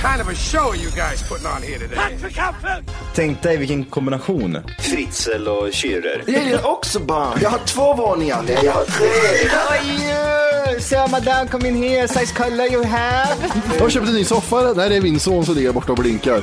Kind of a show are you guys putting on here today? Tänk dig vilken kombination. Fritzl och Schürrer. Jag gillar också barn. Jag har två våningar. Nej, jag har tre. So madame come in here, size color you have. Jag har köpt en ny soffa. Där är min son som ligger borta och blinkar.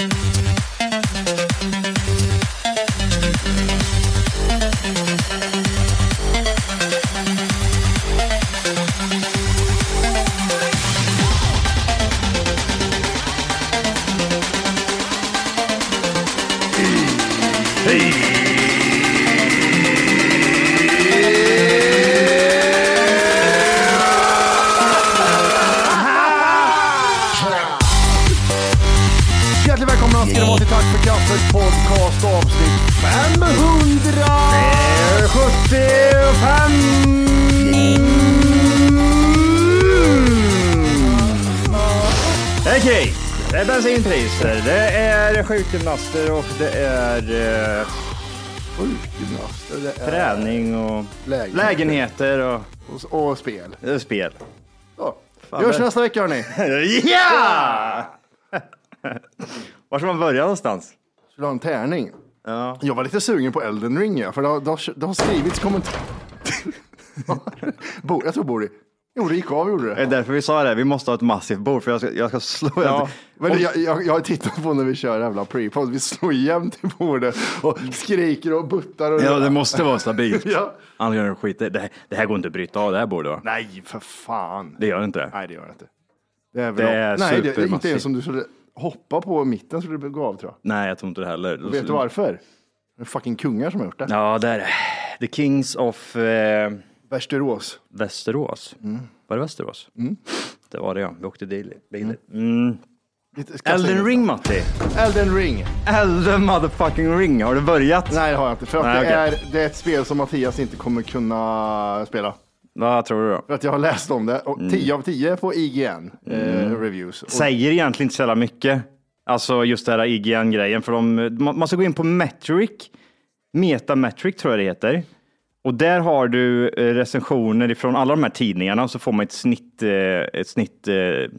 Hjärtligt välkomna ska ni vara till Tack för kaffet podcast avsnitt 500. Det är bensinpriser, det är sjukgymnaster och det är eh, Sjukgymnaster, det är träning och Lägenheter. lägenheter och och, spel. eh, spel. Så. Vi hörs nästa vecka hörni. Ja! Var ska man börja någonstans? Skulle ha en tärning. Ja. Jag var lite sugen på Elden Ring, ja, för det har, det har, det har skrivits kommentarer. Bo- jag tror Bori. Jo, det gick av gjorde Det det. är därför vi sa det, vi måste ha ett massivt bord för jag ska, jag ska slå. Ja, men jag, jag, jag har tittat på när vi kör jävla pre-podd. Vi slår jämt i bordet och skriker och buttar. Och Ja, det måste vara stabilt. Ja. Annars gör det skit. Det, här- det här går inte att bryta av det här bordet va? Nej, för fan. Det gör det inte. Nej, det gör det inte. Det är, väl Det är Nej, det, det är inte ens om du skulle hoppa på mitten skulle det gå av tror jag. Nej, jag tror inte det heller. Vet du varför? Det är fucking kungar som har gjort det. Ja, det är det. The Kings of eh, Västerås. Västerås. Mm. Var det Västerås? Det var det ja. Vi åkte bil. bil. Mm. Elden. Ring Matti. Elden Ring. Elden motherfucking ring. Har du börjat? Nej, det har jag inte. För att Nej, det, okej. är, det är ett spel som Mattias inte kommer kunna spela. Vad tror du då? För att jag har läst om det. Och 10 av 10 på IGN eh, reviews. Och, Säger egentligen inte så jävla mycket. Alltså just det här IGN-grejen. För de, man man ska gå in på Metric. Metametric tror jag det heter. Och där har du eh, recensioner ifrån alla de här tidningarna och så får man ett snitt, eh, ett snitt eh,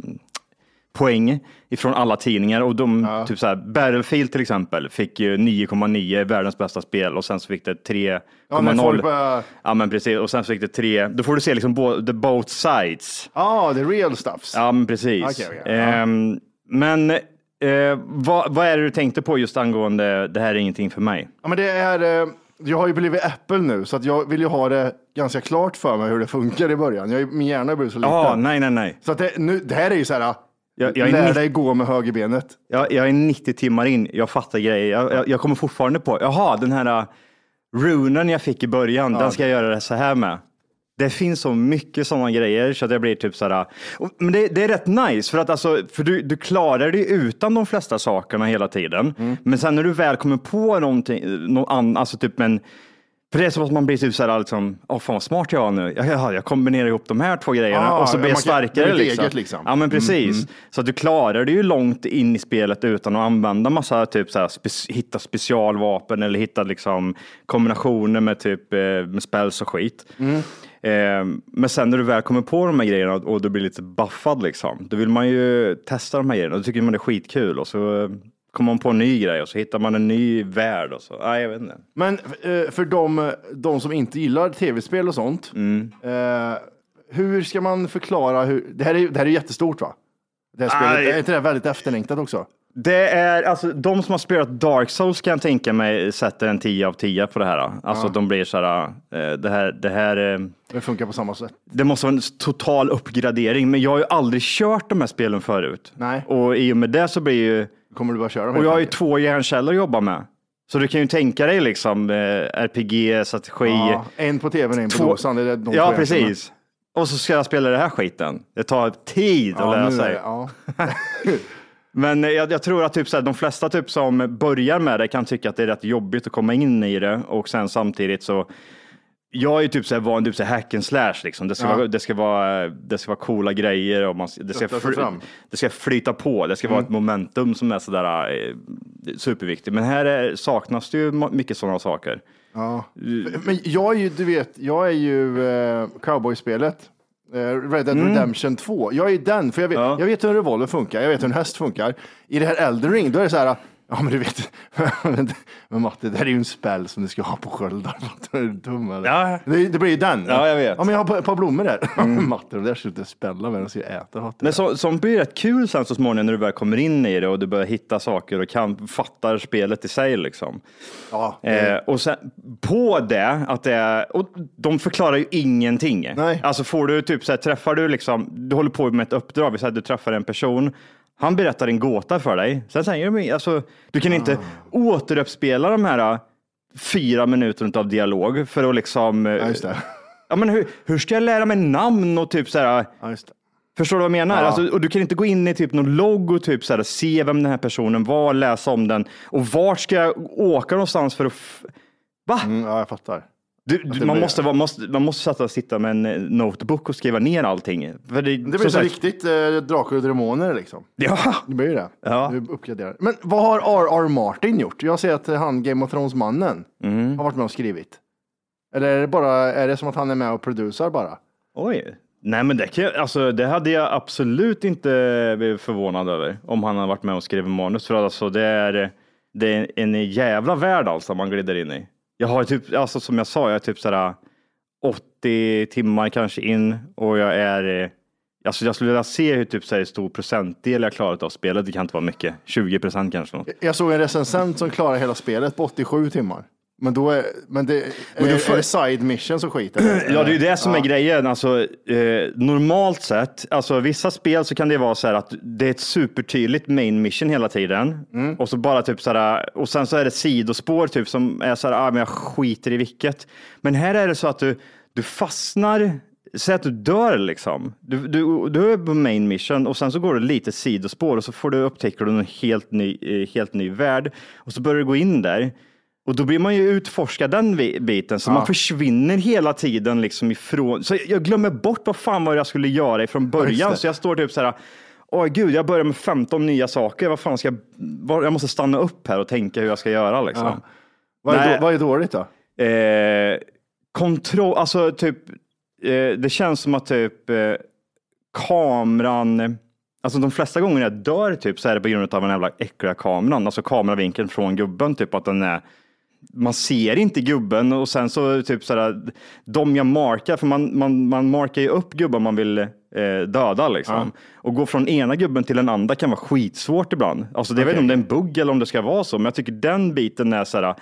poäng ifrån alla tidningar och de, typ så här, Battlefield till exempel fick ju 9,9 världens bästa spel och sen så fick det 3,0. ja, men bara, Ja men precis och sen så fick det 3, då får du se liksom bo- the both sides. ah, the real stuffs. Ja, men precis. Okej, ja. Ehm, men eh, vad, vad är det du tänkte på just angående det här är ingenting för mig? Ja, men det är, eh, jag har ju blivit Apple nu, så att jag vill ju ha det ganska klart för mig hur det funkar i början. Jag, är- min hjärna har blivit så liten. Ja, nej, nej, nej. Så att det, nu, det här är ju så här, Jag, jag, är lär nitt- dig gå med högerbenet. jag, jag är 90 timmar in, jag fattar grejer. Jag, jag, jag kommer fortfarande på, jaha, den här uh, runen jag fick i början, den ska jag göra det så här med. Det finns så mycket sådana grejer så att jag blir typ så här. och- Men det, det är rätt nice för att alltså, för du, du klarar dig utan de flesta sakerna hela tiden. Men sen när du väl kommer på någonting, någon annan, alltså typ en För det är som att man blir typ så här, liksom, åh fan vad smart jag är nu. Jag, jag, kombinerar ihop de här två grejerna Ah, och så blir jag starkare. Liksom. liksom. Ja men precis. Så att du klarar det ju långt in i spelet utan att använda massa, typ så här, spe- hitta specialvapen eller hitta liksom kombinationer med typ eh, med spells och skit. Eh, men sen när du väl kommer på de här grejerna och du blir lite buffad liksom, då vill man ju testa de här grejerna. Då tycker man det är skitkul och så eh, kommer man på en ny grej och så hittar man en ny värld och så. Nej, jag vet inte. Men eh, för de, de som inte gillar tv-spel och sånt, Mm. eh, hur ska man förklara hur, det här är, det här är jättestort va? Det här spelet, är inte det väldigt efterlängtat också? Det är, alltså de som har spelat Dark Souls kan jag tänka mig sätter en 10 av 10 på det här. Alltså de blir så här, eh, det här, det här, eh, Det funkar på samma sätt. det måste vara en total uppgradering. Men jag har ju aldrig kört de här spelen förut. Nej. Och i och med det så blir ju, Kommer du bara köra och jag har ju två hjärnceller att jobba med. Så du kan ju tänka dig liksom eh, RPG, strategi. Ja, en på tvn en på Två- dosan. Det är de ja, precis. Och så ska jag spela det här skiten. Det tar tid att Ja, lära nu är sig. det- ja. Men jag, jag tror att typ så här, de flesta typ som börjar med det kan tycka att det är rätt jobbigt att komma in i det och sen samtidigt så jag är ju typ så här van typ så här hack and slash liksom. Det ska, Ja. vara, det ska vara, det ska vara coola grejer och man, det, ska fly, det ska flyta på. Det ska vara ett momentum som är sådär eh, superviktigt. Men här är, saknas det ju mycket sådana saker. Ja. Men jag är ju, du vet, jag är ju eh, cowboyspelet. Eh, Red Dead Redemption 2. Jag är den, för jag vet, Mm. Ja. jag vet hur en revolver funkar, jag vet hur en häst funkar. I det här Elden Ring, då är det så här, ja men du vet, men Matte, det här är ju en spell som du ska ha på sköldar. Ja. Det, det blir ju den. Ja, jag vet. Mm. Ja, men jag har ett par blommor där. Matte, de där ska du inte spälla med, de ska ju äta. Matte. Men så, som blir rätt kul sen så småningom när du väl kommer in i det och du börjar hitta saker och kan fattar spelet i sig liksom. Ja, Eh, och sen på det, att det är, och de förklarar ju ingenting. Nej. Alltså får du typ så här, träffar du liksom, du håller på med ett uppdrag, vi säger att du träffar en person, han berättar en gåta för dig. Sen säger de, alltså, du kan inte Ah. återuppspela de här äh, fyra minuterna av dialog för att liksom, eh, ja, just det. ja men hur, hur ska jag lära mig namn och typ så här, Ja, just det. Förstår du vad jag menar? Ja. Alltså, och du kan inte gå in i typ någon logg och typ så här, se vem den här personen var, läsa om den och vart ska jag åka någonstans för att... Va? Mm, ja, jag fattar. Du, du, man, måste, vara- måste, man måste sätta, sitta med en eh, notebook och skriva ner allting. För det, Det blir så sagt- riktigt eh, Drakar och Demoner liksom. Ja, Det blir ju det. Ja. Du uppgraderar. Men vad har R.R. Martin gjort? Jag ser att han Game of Thrones-mannen Mm. har varit med och skrivit. Eller är det, bara, är det som att han är med och producerar bara? oj. Nej, men det, kan, alltså, det hade jag absolut inte blivit förvånad över om han hade varit med och skrivit manus. För alltså, det, är, det är en jävla värld alltså man glider in i. Jag har typ, alltså, som jag sa, jag är typ sådär 80 timmar kanske in och jag är, eh, alltså jag skulle vilja se hur typ så här stor procentdel jag klarat av spelet. Det kan inte vara mycket, 20 procent kanske. Något. Jag såg en recensent som klarade hela spelet på 87 timmar. Men då är, men det, Men är, då får- är det side mission som skiter Ja, det är ju det som Ja. är grejen. Alltså, eh, normalt sett, alltså vissa spel så kan det vara så här att det är ett supertydligt main mission hela tiden. Mm. Och så bara typ så här, och sen så är det sidospår typ som är så här, ah, men jag skiter i vilket. Men här är det så att du, du fastnar, säg att du dör liksom. Du, du, du är på main mission och sen så går det lite sidospår och så får du upptäcker du en helt ny, eh, helt ny värld. Och så börjar du gå in där. Och då blir man ju utforska den biten, så man försvinner hela tiden liksom ifrån. Så jag glömmer bort vad fan var jag skulle göra ifrån början. Så jag står typ så här, åh gud, jag börjar med 15 nya saker. Vad fan ska jag, vad, jag måste stanna upp här och tänka hur jag ska göra liksom. Vad, är då, vad är dåligt då? Eh, kontroll, alltså typ, eh, det känns som att typ eh, kameran, alltså de flesta gånger jag dör typ så är det på grund av den jävla äckliga kameran, alltså kameravinkeln från gubben, typ att den är man ser inte gubben och sen så typ sådär, de jag markar, för man, man, man markar ju upp gubben man vill eh, döda liksom. Och gå från ena gubben till den andra kan vara skitsvårt ibland. Alltså det jag vet inte om det är en bugg eller om det ska vara så, men jag tycker den biten är sådär,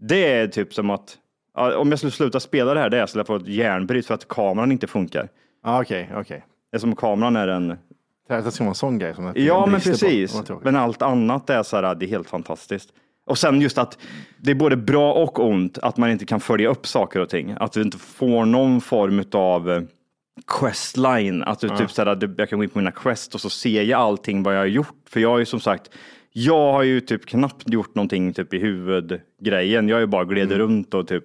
det är typ som att ja, om jag skulle sluta spela det här, det är att jag skulle få ett järnbryt för att kameran inte funkar. Ah, Okej, okej. Det är som kameran är en... Det ska vara en sån grej som Ja, men på. precis. Men allt annat är så här, det är helt fantastiskt. Och sen just att det är både bra och ont att man inte kan följa upp saker och ting. Att du inte får någon form av questline. Att du typ så här, du- jag kan gå in på mina quest och så ser jag allting vad jag har gjort. För jag har ju som sagt, jag har ju typ knappt gjort någonting typ i huvudgrejen. Jag har ju bara glidit Mm. runt och typ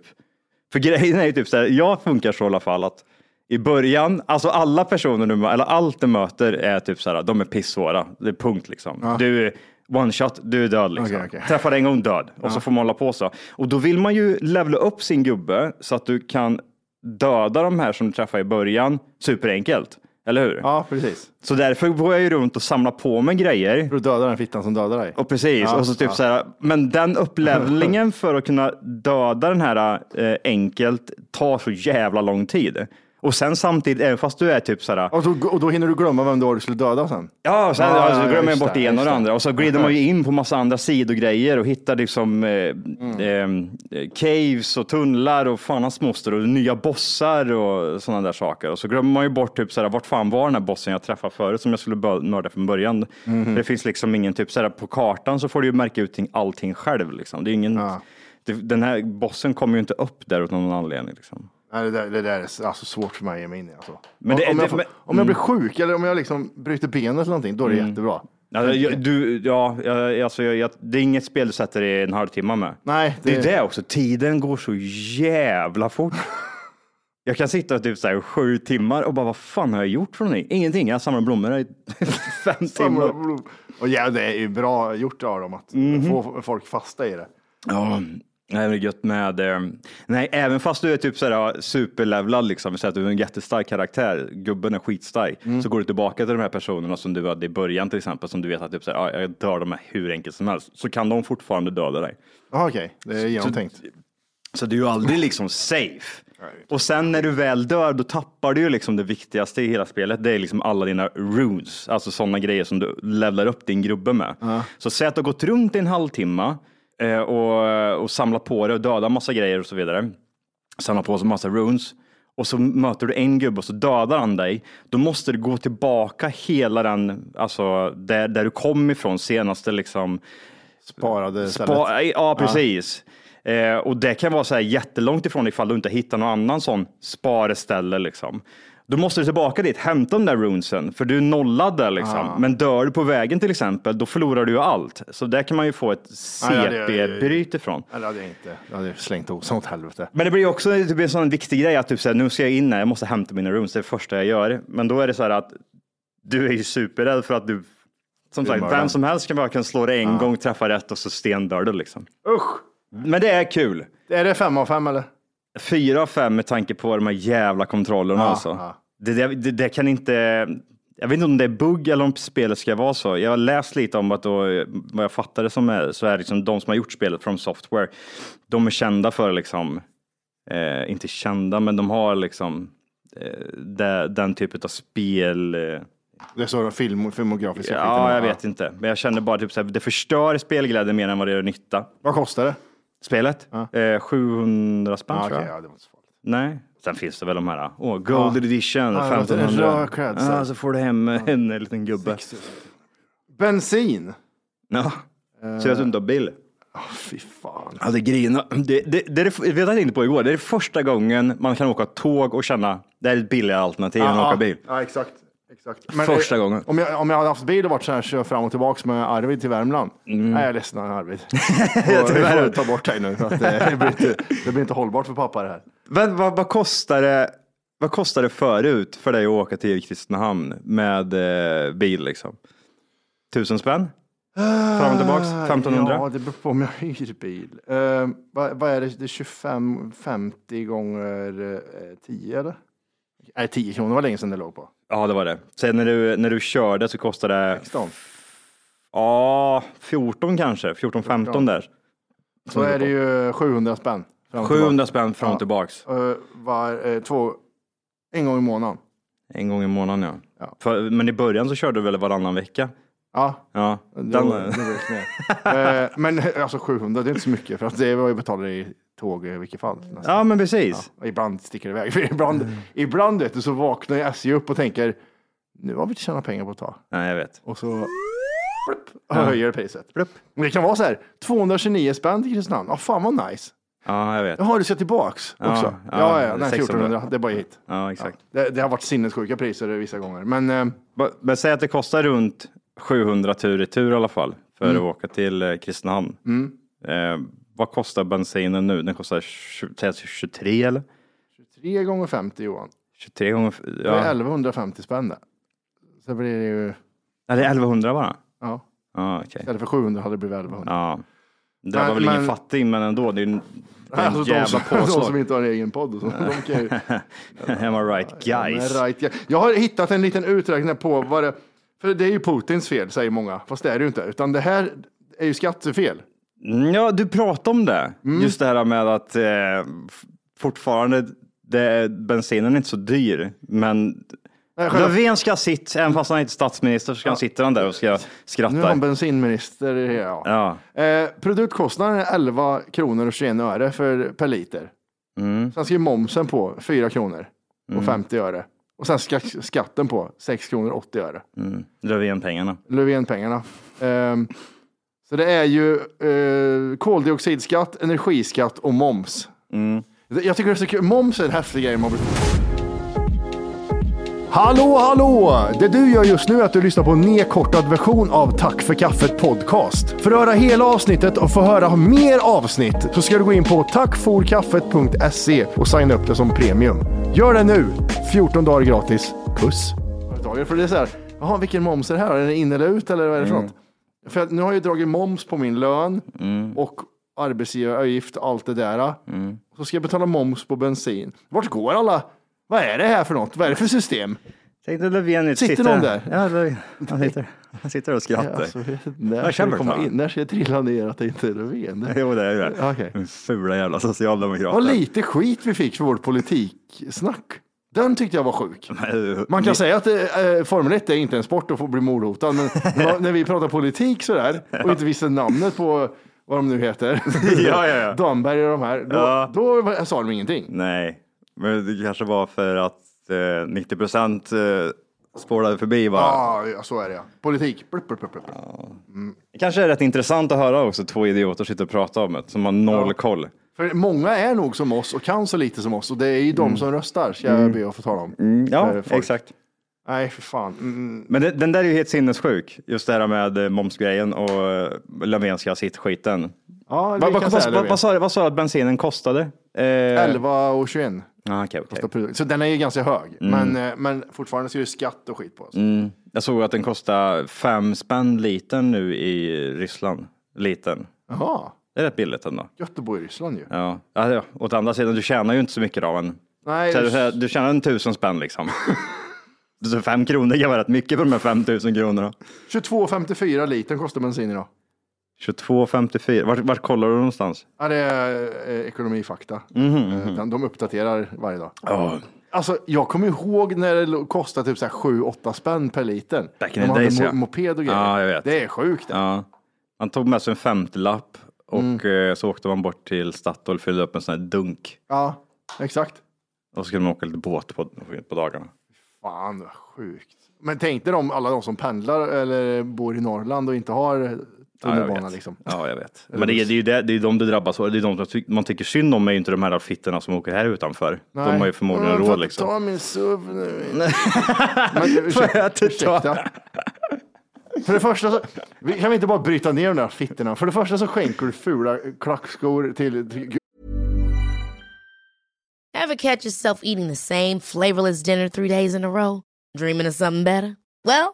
För grejen är ju typ så här, jag funkar så i alla fall att i början, alltså alla personer du, eller allt du möter är typ så här, de är pissvåra. Det är punkt liksom. Du är one shot, du är död liksom. Okej, okej. Träffar en gång död och så får man hålla på så. Och då vill man ju levla upp sin gubbe så att du kan döda de här som du träffar i början superenkelt. Eller hur? Ja, precis. Så därför går jag ju runt och samlar på mig grejer. För att döda den fittan som dödar dig. Och precis, Ja, och så typ ja. så här, men den upplevlingen för att kunna döda den här eh, enkelt tar så jävla lång tid. Och sen samtidigt, även fast du är typ så här, Och då, och då hinner du glömma vem det var du skulle döda sen. ja, sen Ja, alltså, glömmer jag bort det, ena och det andra och så glider man ju in på massa andra sidogrejer och hittar liksom eh, Mm. eh, caves och tunnlar och fan hans moster och nya bossar och sådana där saker. Och så glömmer man ju bort typ så här, vart fan var den här bossen jag träffade förut som jag skulle mörda från början. Mhm. Det finns liksom ingen typ så här, på kartan så får du ju märka ut ting- allting själv liksom. Det är ingen, Ja. det, den här bossen kommer ju inte upp där av någon anledning liksom. Nej, det, där, det där är alltså svårt för mig att ge mig in i. Alltså. Men det- om, det- jag får, men- Mm. om jag blir sjuk eller om jag liksom bryter benet eller någonting, då är det jättebra. Ja, jag, du, ja, jag, alltså, jag, jag, det är inget spel du sätter i en halvtimme med. Nej, Det är det- det också, tiden går så jävla fort. Jag kan sitta typ så här sju timmar och bara, vad fan har jag gjort för någonting? Ingenting, jag samlar blommor i fem timmar. Och ja, det är ju bra gjort av dem att Mhm. få folk fasta i det. Ja, det är gött med, eh, nej, även fast du är typ så här superlevlad, liksom, säger att du är en jättestark karaktär, gubben är skitstark, så går du tillbaka till de här personerna som du hade i början till exempel, som du vet att typ så här, ja, jag dör dem hur enkelt som helst, så kan de fortfarande döda dig. Jaha, okej, det är genomtänkt. Så du är ju aldrig liksom safe. Och sen när du väl dör, då tappar du ju liksom det viktigaste i hela spelet. Det är liksom alla dina runes, alltså sådana grejer som du levlar upp din grubbe med. Så säg att du har gått runt i en halvtimme eh, och, och samlat på dig och dödat massa grejer och så vidare. Samlat på sig massa runes. Och så möter du en gubbe och så dödar han dig. Då måste du gå tillbaka hela den, alltså där, där du kom ifrån senaste liksom Sparade stället. Spa, ja, precis. Eh, och det kan vara så här jättelångt ifrån ifall du inte hittar någon annan sån spareställe. Liksom. Då måste du tillbaka dit, hämta de där runesen, för du är nollad där. Liksom. Men dör du på vägen till exempel, då förlorar du ju allt. Så där kan man ju få ett det- CP-bryt ifrån. Eller det hade jag inte. Jag hade slängt osan åt helvete. Men det blir också typ en sån viktig grej att typ, så här, nu ska jag in här, jag måste hämta mina runes, det är det första jag gör. Men då är det så här att du är ju superrädd för att du, som sagt, vem som helst kan bara kan slå dig en gång, träffa rätt och så stendör du liksom. Usch! Men det är kul. Är det fem av fem eller? Fyra av fem med tanke på de här jävla kontrollerna Ja, alltså. ja. Det, det, det, det kan inte, jag vet inte om det är bugg eller om spelet ska vara så. Jag har läst lite om att då, vad jag fattar det som är, så är liksom de som har gjort spelet från Software, de är kända för liksom, eh, inte kända, men de har liksom eh, det, den typen av spel. Eh, Det är så film, filmografiska ja, jag vet inte. Men jag känner bara typ så här, det förstör spelglädjen mer än vad det gör nytta. Vad kostar det? Spelet? Eh, 700 spänn Ja, tror jag. ja, det var inte så farligt. Nej. Sen finns det väl de här, åh, Gold Edition, Ja, var en 1500. röd Ja, så får du hem en, liten gubbe. Bensin. Ja, så jag inte har bil. Fy fan. Ja, det grina. Det, det, det det, vet jag tänkte på igår, det är första gången man kan åka tåg och känna, det är ett billigare alternativ än att åka bil. Ja, exakt. exakt. Första eh, gången. Om jag, om jag hade haft bil och varit så här, kör fram och tillbaks med Arvid till Värmland. Nej, jag är ledsen Arvid. Och, vi får ta bort dig nu. Att, det, blir inte, det blir inte hållbart för pappa det här. Men vad, vad kostar det? Vad kostar det förut för dig att åka till Kristinehamn med eh, bil liksom? Tusen spänn? Fram och tillbaks? 1500? Ja, det beror på om jag hyr bil. Uh, vad, vad är det? Det är 25, 50 gånger uh, 10 eller? Nej, 10 kronor var länge sedan det låg på. Ja, det var det. Sen när du, när du körde så kostade det 16. Ja, 14 kanske. 14-15 där. Så är det ju 700 spänn. Fram och 700 spänn fram och tillbaks. Eh, var, eh, två, en gång i månaden. En gång i månaden ja. Ja. För, men i början så körde du väl varannan vecka? Ja, Ja. det, Den, var, det var ner. Eh, Men alltså 700, det är inte så mycket för att det var ju betalat i tåg i vilket fall. nästan. ja, men precis. Och ibland sticker det iväg. För ibland, ibland vet du, så vaknar ju SJ upp och tänker nu har vi inte tjänat pengar på ett tag. Nej, jag vet. Och så plupp, höjer priset. Plupp. Men det kan vara så här, 229 spänn till Kristinehamn. Ja, fan vad nice. Ja, jag vet. Jaha, du ska tillbaks Ja, också? ja, Ja, ja, nej, 600. 1400. Det är bara hit. Ja, exakt. Det, det har varit sinnessjuka priser vissa gånger. Men eh, Men- Men säg att det kostar runt 700 tur i tur i alla fall för Mm. att åka till eh, Kristinehamn. Eh, vad kostar bensinen nu? Den kostar 20, säg 23 eller? 3 gånger 50 Johan. 23 gånger... Det är Ja. 1150 spänn det. Så blir det ju, ja, det är 1100 bara? ja, Ja, okej. istället för 700 hade det blivit 1100. Ja. Det var väl ingen men- fattig, men ändå. Det är en, det är Alltså, de, jävla som, de som påslag. inte har en egen podd. och Så, de kan ju, Am I right guys? Men right, ja. Jag har hittat en liten uträkning på vad det, för det är ju Putins fel säger många, fast det är det ju inte, utan det här är ju skattefel. Mm, Ja, du pratade om det. Mm. Just det här med att eh, fortfarande det, bensinen är inte så dyr, men Löfven ska sitta, även fast han inte är statsminister, så ska han sitta där och ska Nu har skratta. han bensinminister. Ja. Ja. Eh, produktkostnaden är 11 kronor och 21 öre för, per liter. Mm. Sen ska ju momsen på 4 kronor och 50 öre. Och sen ska skatten på 6 kronor och 80 öre. Mm. Löfven-pengarna. Löfven-pengarna. Ehm, så det är ju eh, koldioxidskatt, energiskatt och moms. Mm. Jag tycker det är så kul. Moms är en häftig grej. Man blir... Hallå, hallå! Det du gör just nu är att du lyssnar på en nedkortad version av Tack för kaffet podcast. För att höra hela avsnittet och få höra mer avsnitt så ska du gå in på tackforkaffet.se och signa upp det som premium. Gör det nu! 14 dagar gratis. Puss! För det är så här, jaha, vilken moms är det här? Är det in eller ut eller vad är det för något? För nu har jag dragit moms på min lön och arbetsgivaravgift och allt det där. Så ska jag betala moms på bensin. Vart går alla? Vad är det här för något? Vad är det för system? Tänk dig Löfven Sitter någon där? Ja, Löfven. han sitter, han sitter och skrattar. Alltså, när, Jag ska komma fan. in, när ska jag trilla ner att det inte är Löfven? Jo, det är det. Okej. Den Fula jävla socialdemokrater. Vad lite skit vi fick för vårt politiksnack. Den tyckte jag var sjuk. Man kan säga att eh, Formel 1 är inte en sport att få bli mordhotad, men när vi pratar politik sådär och inte visste namnet på vad de nu heter, Ja, ja, ja. Damberg och de här, då, Ja. då sa de ingenting. Nej, men det kanske var för att eh, 90 procent eh, spårade förbi bara. Ja, ja, så är det ja. Politik. Blup, blup, blup, blup. Det kanske är rätt intressant att höra också två idioter sitta och prata om det, som har noll koll. För många är nog som oss och kan så lite som oss och det är ju de som röstar, ska jag be att få tala om. Mm, ja, exakt. Nej, för fan. Mm. Men det, den där är ju helt sinnessjuk, just det här med eh, momsgrejen och eh, Löfven ska ha sitt skiten. Ja, Vad, vad, vad, vad sa du att bensinen kostade? Eh, 11 och 21. Ah, okej, okej. Så den är ju ganska hög, men, eh, men fortfarande så är det skatt och skit på oss. Mm. Jag såg att den kostar fem spänn litern nu i Ryssland. Litern. Jaha, Det är rätt billigt ändå. i Ryssland ju. Ja. Ja, ja. Åt andra sidan, du tjänar ju inte så mycket då, men Nej, du, du tjänar en tusen spänn liksom. Så fem kronor kan vara rätt mycket för de här fem tusen kronorna. 22,54 liter kostar bensin idag. 22,54. Vart, vart kollar du någonstans? Ja, det är eh, ekonomifakta. Mhm, Eh, den- De uppdaterar varje dag. Alltså, jag kommer ihåg när det kostade typ så här 7-8 spänn per liter. Back in De the days, ja. moped och grejer. Ja, jag vet. Det är sjukt. det. Ja. Han tog med sig en femtiolapp och Mm. eh, så åkte man bort till Statoil och fyllde upp en sån här dunk. Ja, exakt. Och så skulle man åka lite båt på, på dagarna. Fan, vad sjukt. Men tänk dig om alla de som pendlar eller bor i Norrland och inte har Ja, tunnelbana vet. liksom. Ja, jag vet. Men det är, det är ju det, det är de det drabbas av. Det är de som ty- man tycker synd om är ju inte de här fittorna som åker här utanför. De har ju förmodligen råd liksom. Ta min SUV nu. Men, ursäkta, ursäkta. För det första så, vi- kan vi inte bara bryta ner de där fittorna? För det första så skänker du fula klackskor till, till Ever catch yourself eating the same flavorless dinner three days in a row? Dreaming of something better? Well,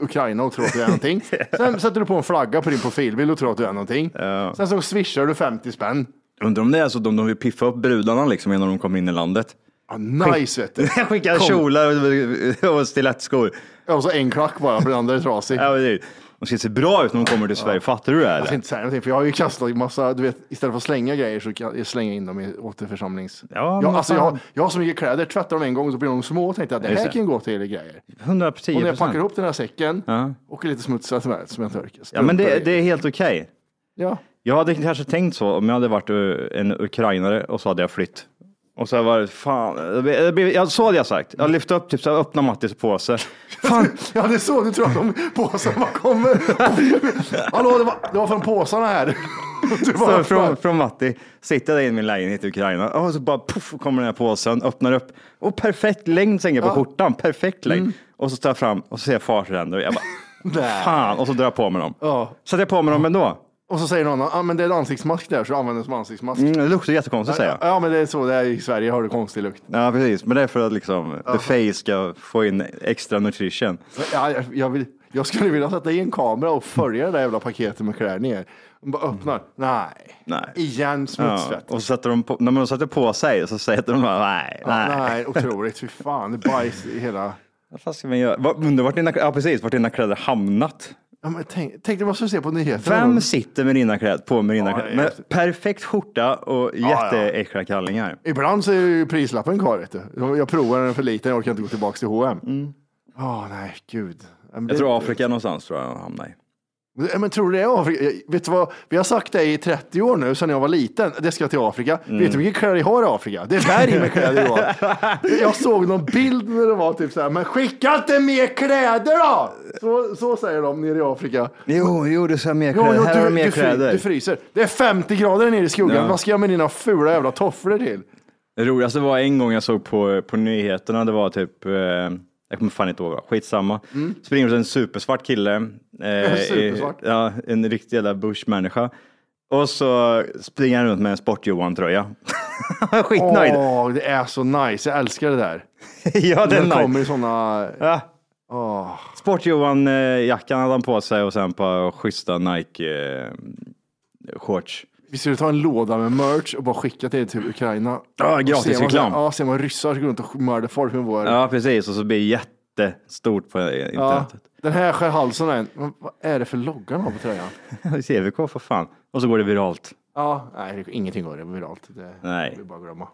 Ukraina och tror att du är någonting. Sen sätter du på en flagga på din profilbild och tror att du är någonting. Sen så swishar du 50 spänn Undrar om det är så de, de vill piffa upp brudarna liksom innan de kommer in i landet. Ja, nice vet du. Skicka kjolar och, och stilettskor. Ja, och så en klack bara, för den andra är trasig. Ja, de ska se bra ut när de kommer till Sverige, fattar du det? Jag Eller? ska inte säga någonting, för jag har ju kastat massa, du vet, istället för att slänga grejer så kan jag slänga in dem i återförsamlings... Ja, jag, alltså, jag, har- jag har så mycket kläder, tvättar dem en gång så blir de små och tänkte att det Just här det. kan gå till grejer. 110 Och när jag packar ihop den här säcken Ja. och lite smutsigt som som jag torkar. Ja, men det, det är helt okej. Ja. Jag hade kanske tänkt så om jag hade varit eh, en ukrainare och så hade jag flytt. Och så hade jag varit, fan, jag, så hade jag sagt. Jag lyfte upp, typ så här, öppna Mattis påse. Fan, Ja, det är så du tror att de påsarna kommer. Hallå, det var, det var från påsarna här. Du bara, så från, från Matti, sitter jag där i min lägenhet i Ukraina och så bara puff, kommer den här påsen, öppnar upp och perfekt längd tänker jag på skjortan, perfekt längd. Och så tar jag fram och så ser jag farsränder och jag bara, Nej. fan, och så drar jag på mig dem. Ja. Sätter jag på mig dem ändå? Och så säger någon, ah, men det är en ansiktsmask där så använder den som ansiktsmask. Mm, det luktar jättekonstigt säger jag. Ja, men det är så det är i Sverige, har du konstig lukt. Ja, precis. Men det är för att liksom, the face ska få in extra nutrition. Ja, jag, jag, vill, jag skulle vilja sätta i en kamera och följa det där jävla paketet med kläder ner. Bara öppnar. Nej. Nej. Igen Ja, smutsvett. och så sätter de på, när man sätter på sig så säger de bara nej, Ja, nej. nej, otroligt. Fy fan, det är bajs i hela... Vad fan ska man göra? Undrar vart dina, ja, precis, vart dina kläder hamnat. Ja, men tänk, tänk dig vad som se på nyheterna. Vem sitter med dina kläder, på med dina Ja, kläder? Med perfekt skjorta och ja. jätteäckliga kallingar. Ibland så är ju prislappen kvar. Vet du. Jag provar den för liten, jag orkar inte gå tillbaka till H&M. Ja, nej, gud. Ja, men Mm. Jag tror Afrika någonstans tror jag hamnar i. Ja, Men tror du det är Afrika? Jag- Vet du vad? Vi har sagt det i 30 år nu, sedan jag var liten. Det ska till Afrika. Mm. Vet du hur mycket kläder jag har i Afrika? Det är berg med kläder Johan. Jag såg någon bild när det var typ så här, men skicka inte mer kläder då! Så, så säger de nere i Afrika. Jo, jo, du ska ha mer Jo, kläder. jo, Här har du du, mer du, kläder. du fryser. Det är 50 grader nere i skogen. Ja. Vad ska jag med dina fula jävla tofflor till? Det roligaste var en gång jag såg på, på nyheterna, det var typ, eh, jag kommer fan inte ihåg, skitsamma. Springer en supersvart kille. Eh, ja, en riktig jävla bushmänniska. Och så springer han runt med en Sport-Johan-tröja. Skitnöjd. Åh, det är så nice. Jag älskar det där. ja, Det kommer nice. i sådana... Ja. Åh. Sport-Johan-jackan hade han på sig och sen på schyssta Nike-shorts. Vi skulle ta en låda med merch och bara skicka till till Ukraina. Ja, gratis Och se vad- reklam. Ja, se vad ryssar går runt och mördar folk med vår... Ja, precis. Och så blir det jättestort på Ja, internetet. Den här skär halsen en. Vad är det för loggan har på tröjan? CVK för fan. Och så går det viralt. Ja, nej, ingenting går det viralt. Det Nej. det är bara att glömma.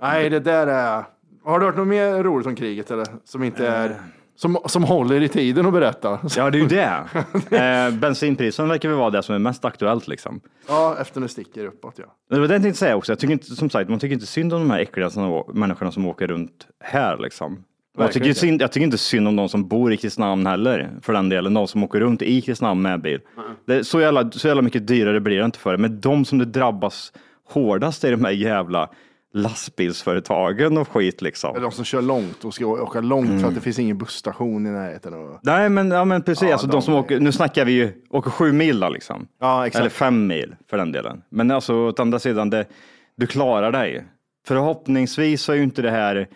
Nej, det där är... Har du hört något mer roligt om kriget eller? Som inte är... Som, som håller i tiden att berätta. Ja, det är ju det. eh, bensinprisen verkar väl vara det som är mest aktuellt liksom. Ja, efter det sticker uppåt ja. Det var det jag tänkte säga också. Jag tycker inte, som sagt, man tycker inte synd om de här äckliga som, människorna som åker runt här liksom. Jag tycker, inte. synd, jag tycker inte synd om de som bor i Kristinehamn heller, för den delen. De som åker runt i Kristinehamn med bil. Det är så, jävla, så jävla mycket dyrare blir det inte för det. Men de som det drabbas hårdast är de här jävla lastbilsföretagen och skit liksom. Eller de som kör långt och ska åka långt för att det finns ingen busstation i närheten. Och... Nej, men, ja, men precis. Ja, alltså, de, de som är- åker, nu snackar vi ju, åker sju mil då liksom. Ja, exakt. Eller fem mil för den delen. Men alltså åt andra sidan, det, du klarar dig. Förhoppningsvis så är ju inte det här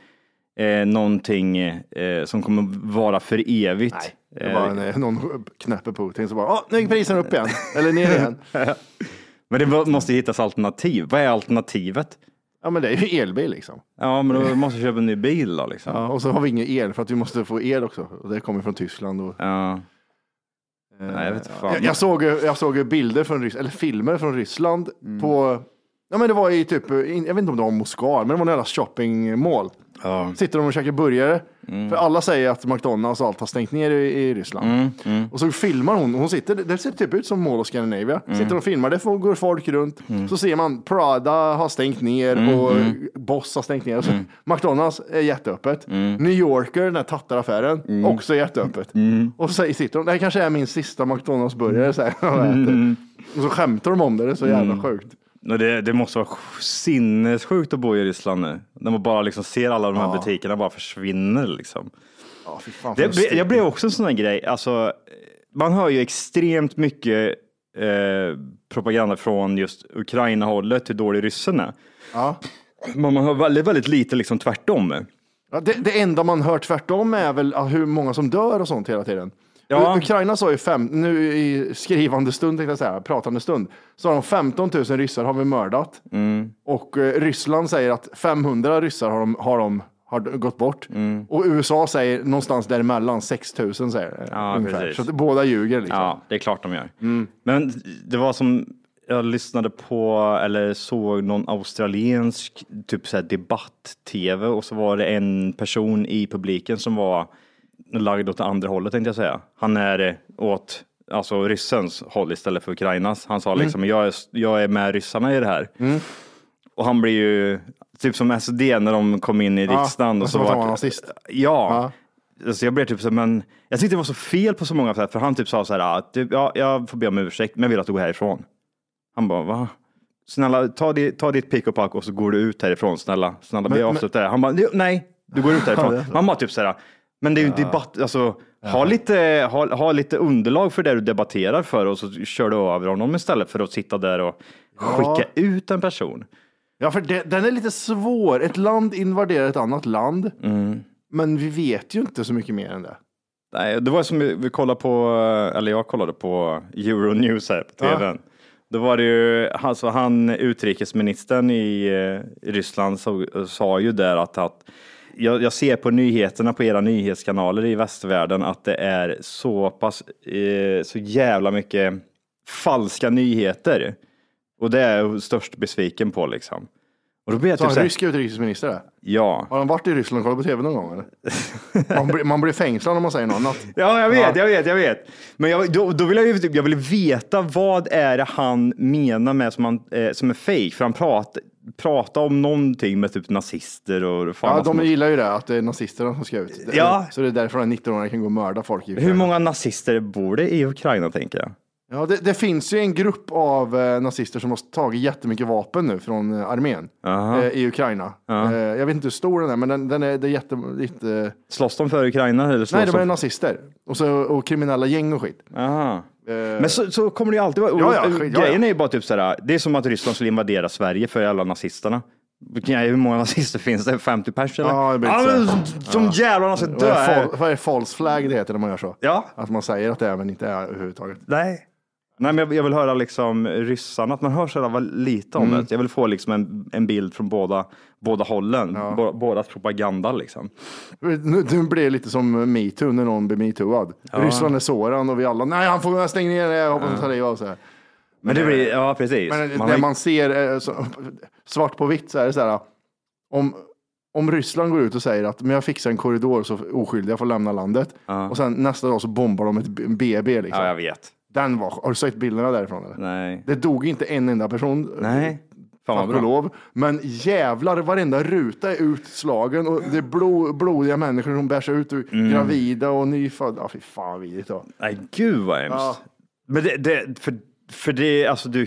eh, någonting eh, som kommer vara för evigt. Nej, det Eh, var en, eh, någon knäpper Putin så bara, "Åh, nu gick priserna upp igen. Eller ner igen. Men det må- måste hittas alternativ. Vad är alternativet? Ja, men det är ju elbil liksom. Ja, men då måste jag köpa en ny bil då liksom. Ja, och så har vi ingen el för att vi måste få el också. Och det kommer från Tyskland. Och, Ja. Nej, jag vet inte fan. jag, jag, såg, jag såg bilder från Ryssland, eller filmer från Ryssland på, ja men det var i typ, jag vet inte om det var Moskva, men det var en jävla shoppingmall. Ja. Sitter de och käkar burgare. För alla säger att McDonalds och allt har stängt ner i, i Ryssland. Och så filmar hon, hon sitter, det ser typ ut som Mall of Scandinavia. Sitter och filmar, det får, går folk runt. Så ser man Prada har stängt ner och Boss har stängt ner. Så, McDonalds är jätteöppet. New Yorker, den här tattaraffären, också jätteöppet. Och så sitter de, det här kanske är min sista McDonalds-burgare. Så här, och. Och så skämtar de om det, det är så jävla sjukt. Det, det måste vara sinnessjukt att bo i Ryssland nu. När man bara liksom ser alla de här butikerna bara försvinner liksom. Ja, fy fan, Det, för jag blev också en sån här grej, alltså, man hör ju extremt mycket eh, propaganda från just Ukraina-hållet, hur dålig ryssen är. Ja. Men man hör väldigt, väldigt lite liksom tvärtom. Ja, det, det enda man hör tvärtom är väl ja, hur många som dör och sånt hela tiden. Ja. Ukraina sa ju fem, nu i skrivande stund, tänkte jag säga, pratande stund, så har de 15 000 ryssar har vi mördat. Mm. Och eh, Ryssland säger att 500 ryssar har de, har de har gått bort. Mm. Och USA säger någonstans däremellan, 6 000 säger det, Ja, ungefär. Så att båda ljuger liksom. Ja, det är klart de gör. Men det var som jag lyssnade på eller såg någon australiensk typ debatt-tv och så var det en person i publiken som var lagd åt andra hållet tänkte jag säga. Han är eh, åt alltså ryssens håll istället för Ukrainas. Han sa liksom jag, är, jag är med ryssarna i det här. Och han blir ju typ som SD när de kom in i Ja, riksdagen. och så han var var nazist. Ja. Alltså jag blev typ så, men jag tyckte det var så fel på så många sätt, för han typ sa så här, att typ, ja, jag får be om ursäkt, men jag vill att du går härifrån. Han bara, va? Snälla, ta, di, ta ditt pick och pack och så går du ut härifrån, snälla. Snälla, Men- be avsluta det. Han bara, nej, du går ut härifrån. Man bara typ så här, men det är ju en debatt, alltså, ha, lite, ha, ha lite underlag för det du debatterar för och så kör du över honom istället för att sitta där och skicka ut en person. Ja, för det, den är lite svår. Ett land invaderar ett annat land, Mm. men vi vet ju inte så mycket mer än det. Nej, det var som vi kollade på, eller jag kollade på Euronews här på Ja. tvn. Då var det ju, alltså han utrikesministern i, eh, i Ryssland så, sa ju där att, att jag, jag ser på nyheterna på era nyhetskanaler i västvärlden att det är så pass, eh, så jävla mycket falska nyheter. Och det är jag störst besviken på liksom. Och då blir jag Så typ en så här, rysk utrikesminister ja. Har han varit i Ryssland och kollat på tv någon gång? Eller? Man, blir, man blir fängslad om man säger något annat. Ja, jag vet, Ja. jag vet, jag vet. Men jag, då, då vill jag, ju typ- jag vill veta vad är det han menar med som, han, eh, som är fake? För han pratar prata om någonting med typ nazister och fan Ja, de som- gillar ju det, att det är nazisterna som ska ut. Ja. Så det är därför en 19-åring kan gå och mörda folk. I Hur många nazister bor det i Ukraina tänker jag? Ja, det, det finns ju en grupp av eh, nazister som har tagit jättemycket vapen nu från eh, armén eh, i Ukraina. Ja. Eh, jag vet inte hur stor den är, men den, den är, det är jätte... Lite... Slåss de för Ukraina? Eller slåss Nej, de är de... nazister. Och, så, och kriminella gäng och skit. Aha. Eh, Men så, så kommer det ju alltid vara. Ja, ja, ja, Grejen ja. är ju bara typ såhär, det är som att Ryssland skulle invadera Sverige för alla nazisterna. Hur många nazister finns det? 50 pers eller? Ja, det blir men så som- Som jävlarna ska dö. vad är false flag det heter när man gör så? Ja. Att man säger att det är men inte är överhuvudtaget. Nej. Nej, men jag- vill höra liksom ryssarna, att man hör så jävla lite om Mm. det. Jag vill få liksom en, en bild från båda, båda hållen, Bå- bådas propaganda liksom. Nu, blir det lite som metoo när någon blir metooad. Ryssland är sådan och vi alla, nej han får stänga ner det, jag hoppas han tar livet av sig. Men det blir, ja precis. Men Man det har- man ser är så, svart på vitt så är det så här. Om, om Ryssland går ut och säger att men jag fixar en korridor så oskyldiga får lämna landet. Och sen nästa dag så bombar de ett BB. Liksom. Ja, jag vet. Den var, har du sett bilderna därifrån? Eller? Nej. Det dog inte en enda person. Nej. Fan vad Tack och bra. lov. Men jävlar, varenda ruta är utslagen och det är blod, blodiga människor som bärs ut, ur Mm. gravida och nyfödda. Ja, fy fan vad vidrigt. då. Nej, gud vad hemskt. Ja. Men det, det, för, för det, alltså du,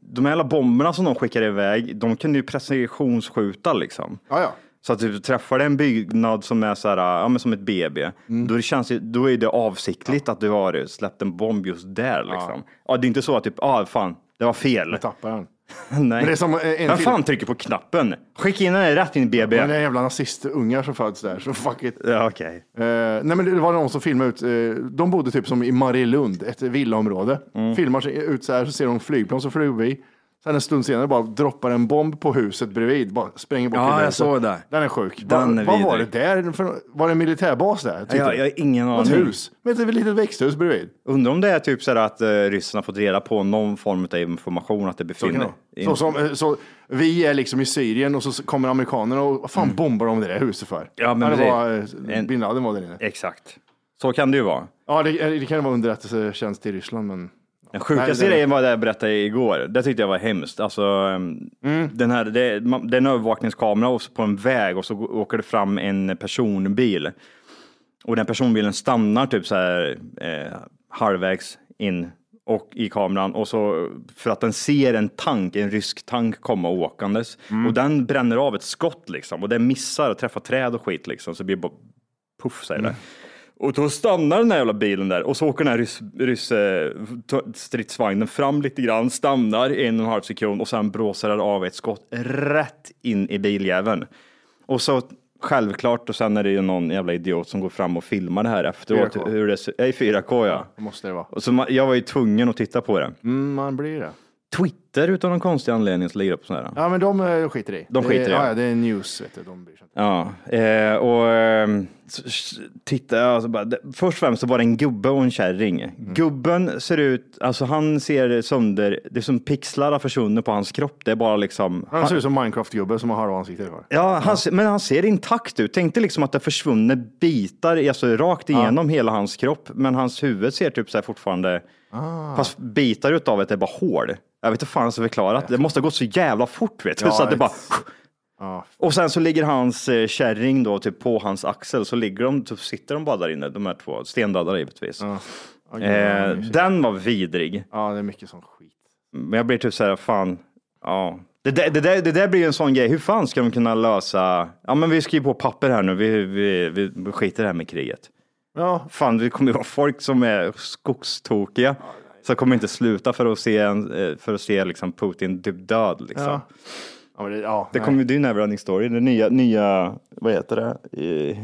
de här jävla bomberna som de skickar iväg, de kunde ju precisionsskjuta liksom. Ja, ja. Så att du träffar en byggnad som är så här, ja, men som ett BB, Mm. då, det känns, då är det avsiktligt att du har släppt en bomb just där. Liksom. Ja. det är inte så att typ, ah, fan, det var fel. Jag tappar den. Nej. Men som en Vem fan trycker på knappen? Skicka in den rätt in i BB. Men det är jävla nazistungar som föds där, så fuck it. Ja, okej. Eh, nej men det var någon som filmade ut, eh, de bodde typ som i Marielund, ett villaområde. Mm. Filmar sig ut så här så ser de flygplan som flyger förbi. Sen en stund senare bara droppar en bomb på huset bredvid, bara spränger bort Ja, jag såg det. Den är sjuk. Den är vad, vad var det vidrig. där? För, var det en militärbas där? tyckte Jag, du? jag har ingen aning. hus, med ett litet växthus bredvid. Undrar om det är typ så här att uh, ryssarna fått reda på någon form av information att det Så, befinner det så, som, eh, så vi är liksom i Syrien och så kommer amerikanerna och vad fan bombar de det där huset för? Mm. Ja, men det var, eh, En- bin Laden var där inne. Exakt. Så kan det ju vara. Ja, det, det kan vara underrättelsetjänst i Ryssland, men Den sjukaste Nej, det- grejen var det jag berättade igår. Det tyckte jag var hemskt. Alltså, um, Mm. den här, det, det är en övervakningskamera på en väg och så åker det fram en personbil. Och den personbilen stannar typ så här eh, halvvägs in och i kameran och så för att den ser en tank, en rysk tank komma åkandes Mm. och den bränner av ett skott liksom och den missar och träffar träd och skit liksom så det blir bara puff säger det. Och då stannar den här jävla bilen där och så åker den här ryss, ryss, eh, stridsvagnen fram lite grann, stannar en och en halv sekund och sen blåser den av ett skott rätt in i biljäveln. Och så Självklart och sen är det ju någon jävla idiot som går fram och filmar det här efteråt. 4K. Hur det, ja, i 4K ja. Det måste det vara. Och så man, jag var ju tvungen att titta på det. Mm, man blir det. Twitter utan någon konstig anledning så lägger upp sådana här. Ja, men de eh, skiter i. De skiter i, det. ja. Det är news, vet du. De bryr sig inte. Ja, eh, och eh, s- s- titta, alltså bara, det, först och främst så var det en gubbe och en kärring. Mm. Gubben ser ut, alltså han ser sönder, det är som pixlar har försvunnit på hans kropp. Det är bara liksom. Han ser ut som Minecraft-gubbe som har halva ansiktet kvar. Ja, han, ser- men han ser intakt ut. Tänk dig liksom att det försvunnit bitar, alltså rakt igenom hela hans kropp. Men hans huvud ser typ så här fortfarande, Ah. fast bitar utav det är bara hål. Jag vet inte fan jag ska förklara. Det måste ha gått så jävla fort vet du. Ja, så att det bara... Ja. Och sen så ligger hans eh, kärring då typ på hans axel, så ligger de, så sitter de bara där inne, de här två, stendöda givetvis. Ja, gud, Eh, den var vidrig. ja, det är mycket sån skit. Men jag blir typ så här, fan, ja. Det där, det, där, det där blir en sån grej, hur fan ska de kunna lösa, ja men vi skriver på papper här nu, vi, vi, vi skiter det här med kriget. Ja, Fan, det kommer ju vara folk som är skogstokiga. Så kommer inte sluta för att se, en, eh, för att se liksom Putin typ död. Liksom. ja. ja, det, ja Det kommer ju Neverending Story, det nya, nya vad heter det, I,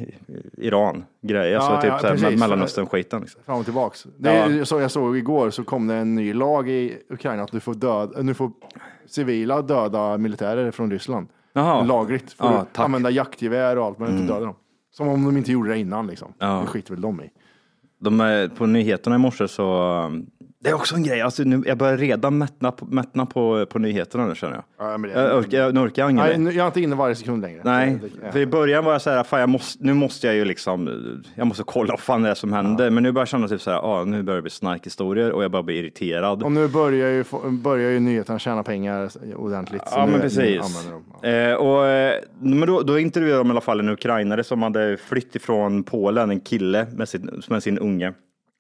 Iran grej, alltså Ja, typ ja, så här, precis. Mellanöstern skiten. Liksom. fram och tillbaks. Det är, så jag såg igår så kom det en ny lag i Ukraina att du får, död, nu får civila döda militärer från Ryssland. Jaha. Lagligt. Får Ja, du. Mm. använda jaktgevär och allt men inte döda dem. Som om de inte gjorde det innan liksom. Ja. Det skiter väl de i. De är, på nyheterna i morse så, um, det är också en grej, alltså, nu, jag börjar redan mättna på, mättna på, på nyheterna nu känner jag. Ja, men det, Jag orkar, jag, nu orkar jag nej, nu- jag är inte inne varje sekund längre. Nej, för i början var jag så här, fan jag måste, nu måste jag ju liksom, jag måste kolla vad fan det är som händer. Men nu börjar jag känna typ så här, ah, nu börjar det bli snarkhistorier och jag börjar bli irriterad. Och nu börjar ju, börjar ju nyheterna tjäna pengar ordentligt. Ja men precis. Ja. Eh, och, eh, men då, då intervjuade de i alla fall en ukrainare som hade flytt ifrån Polen, en kille med sin, med sin unge.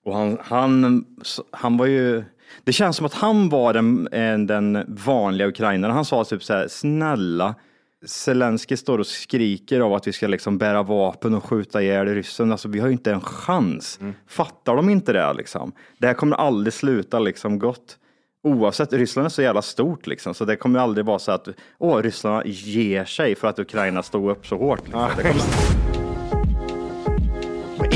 Och han, han, han var ju, det känns som att han var den, eh, den vanliga ukrainaren. Han sa typ så här, snälla, Zelensky står och skriker av att vi ska liksom bära vapen och skjuta ihjäl ryssen. Alltså vi har ju inte en chans. Fattar de inte det liksom? Det här kommer aldrig sluta liksom gott. Oavsett, Ryssland är så jävla stort liksom, så det kommer aldrig vara så att åh, Ryssland ger sig för att Ukraina stod upp så hårt. Liksom.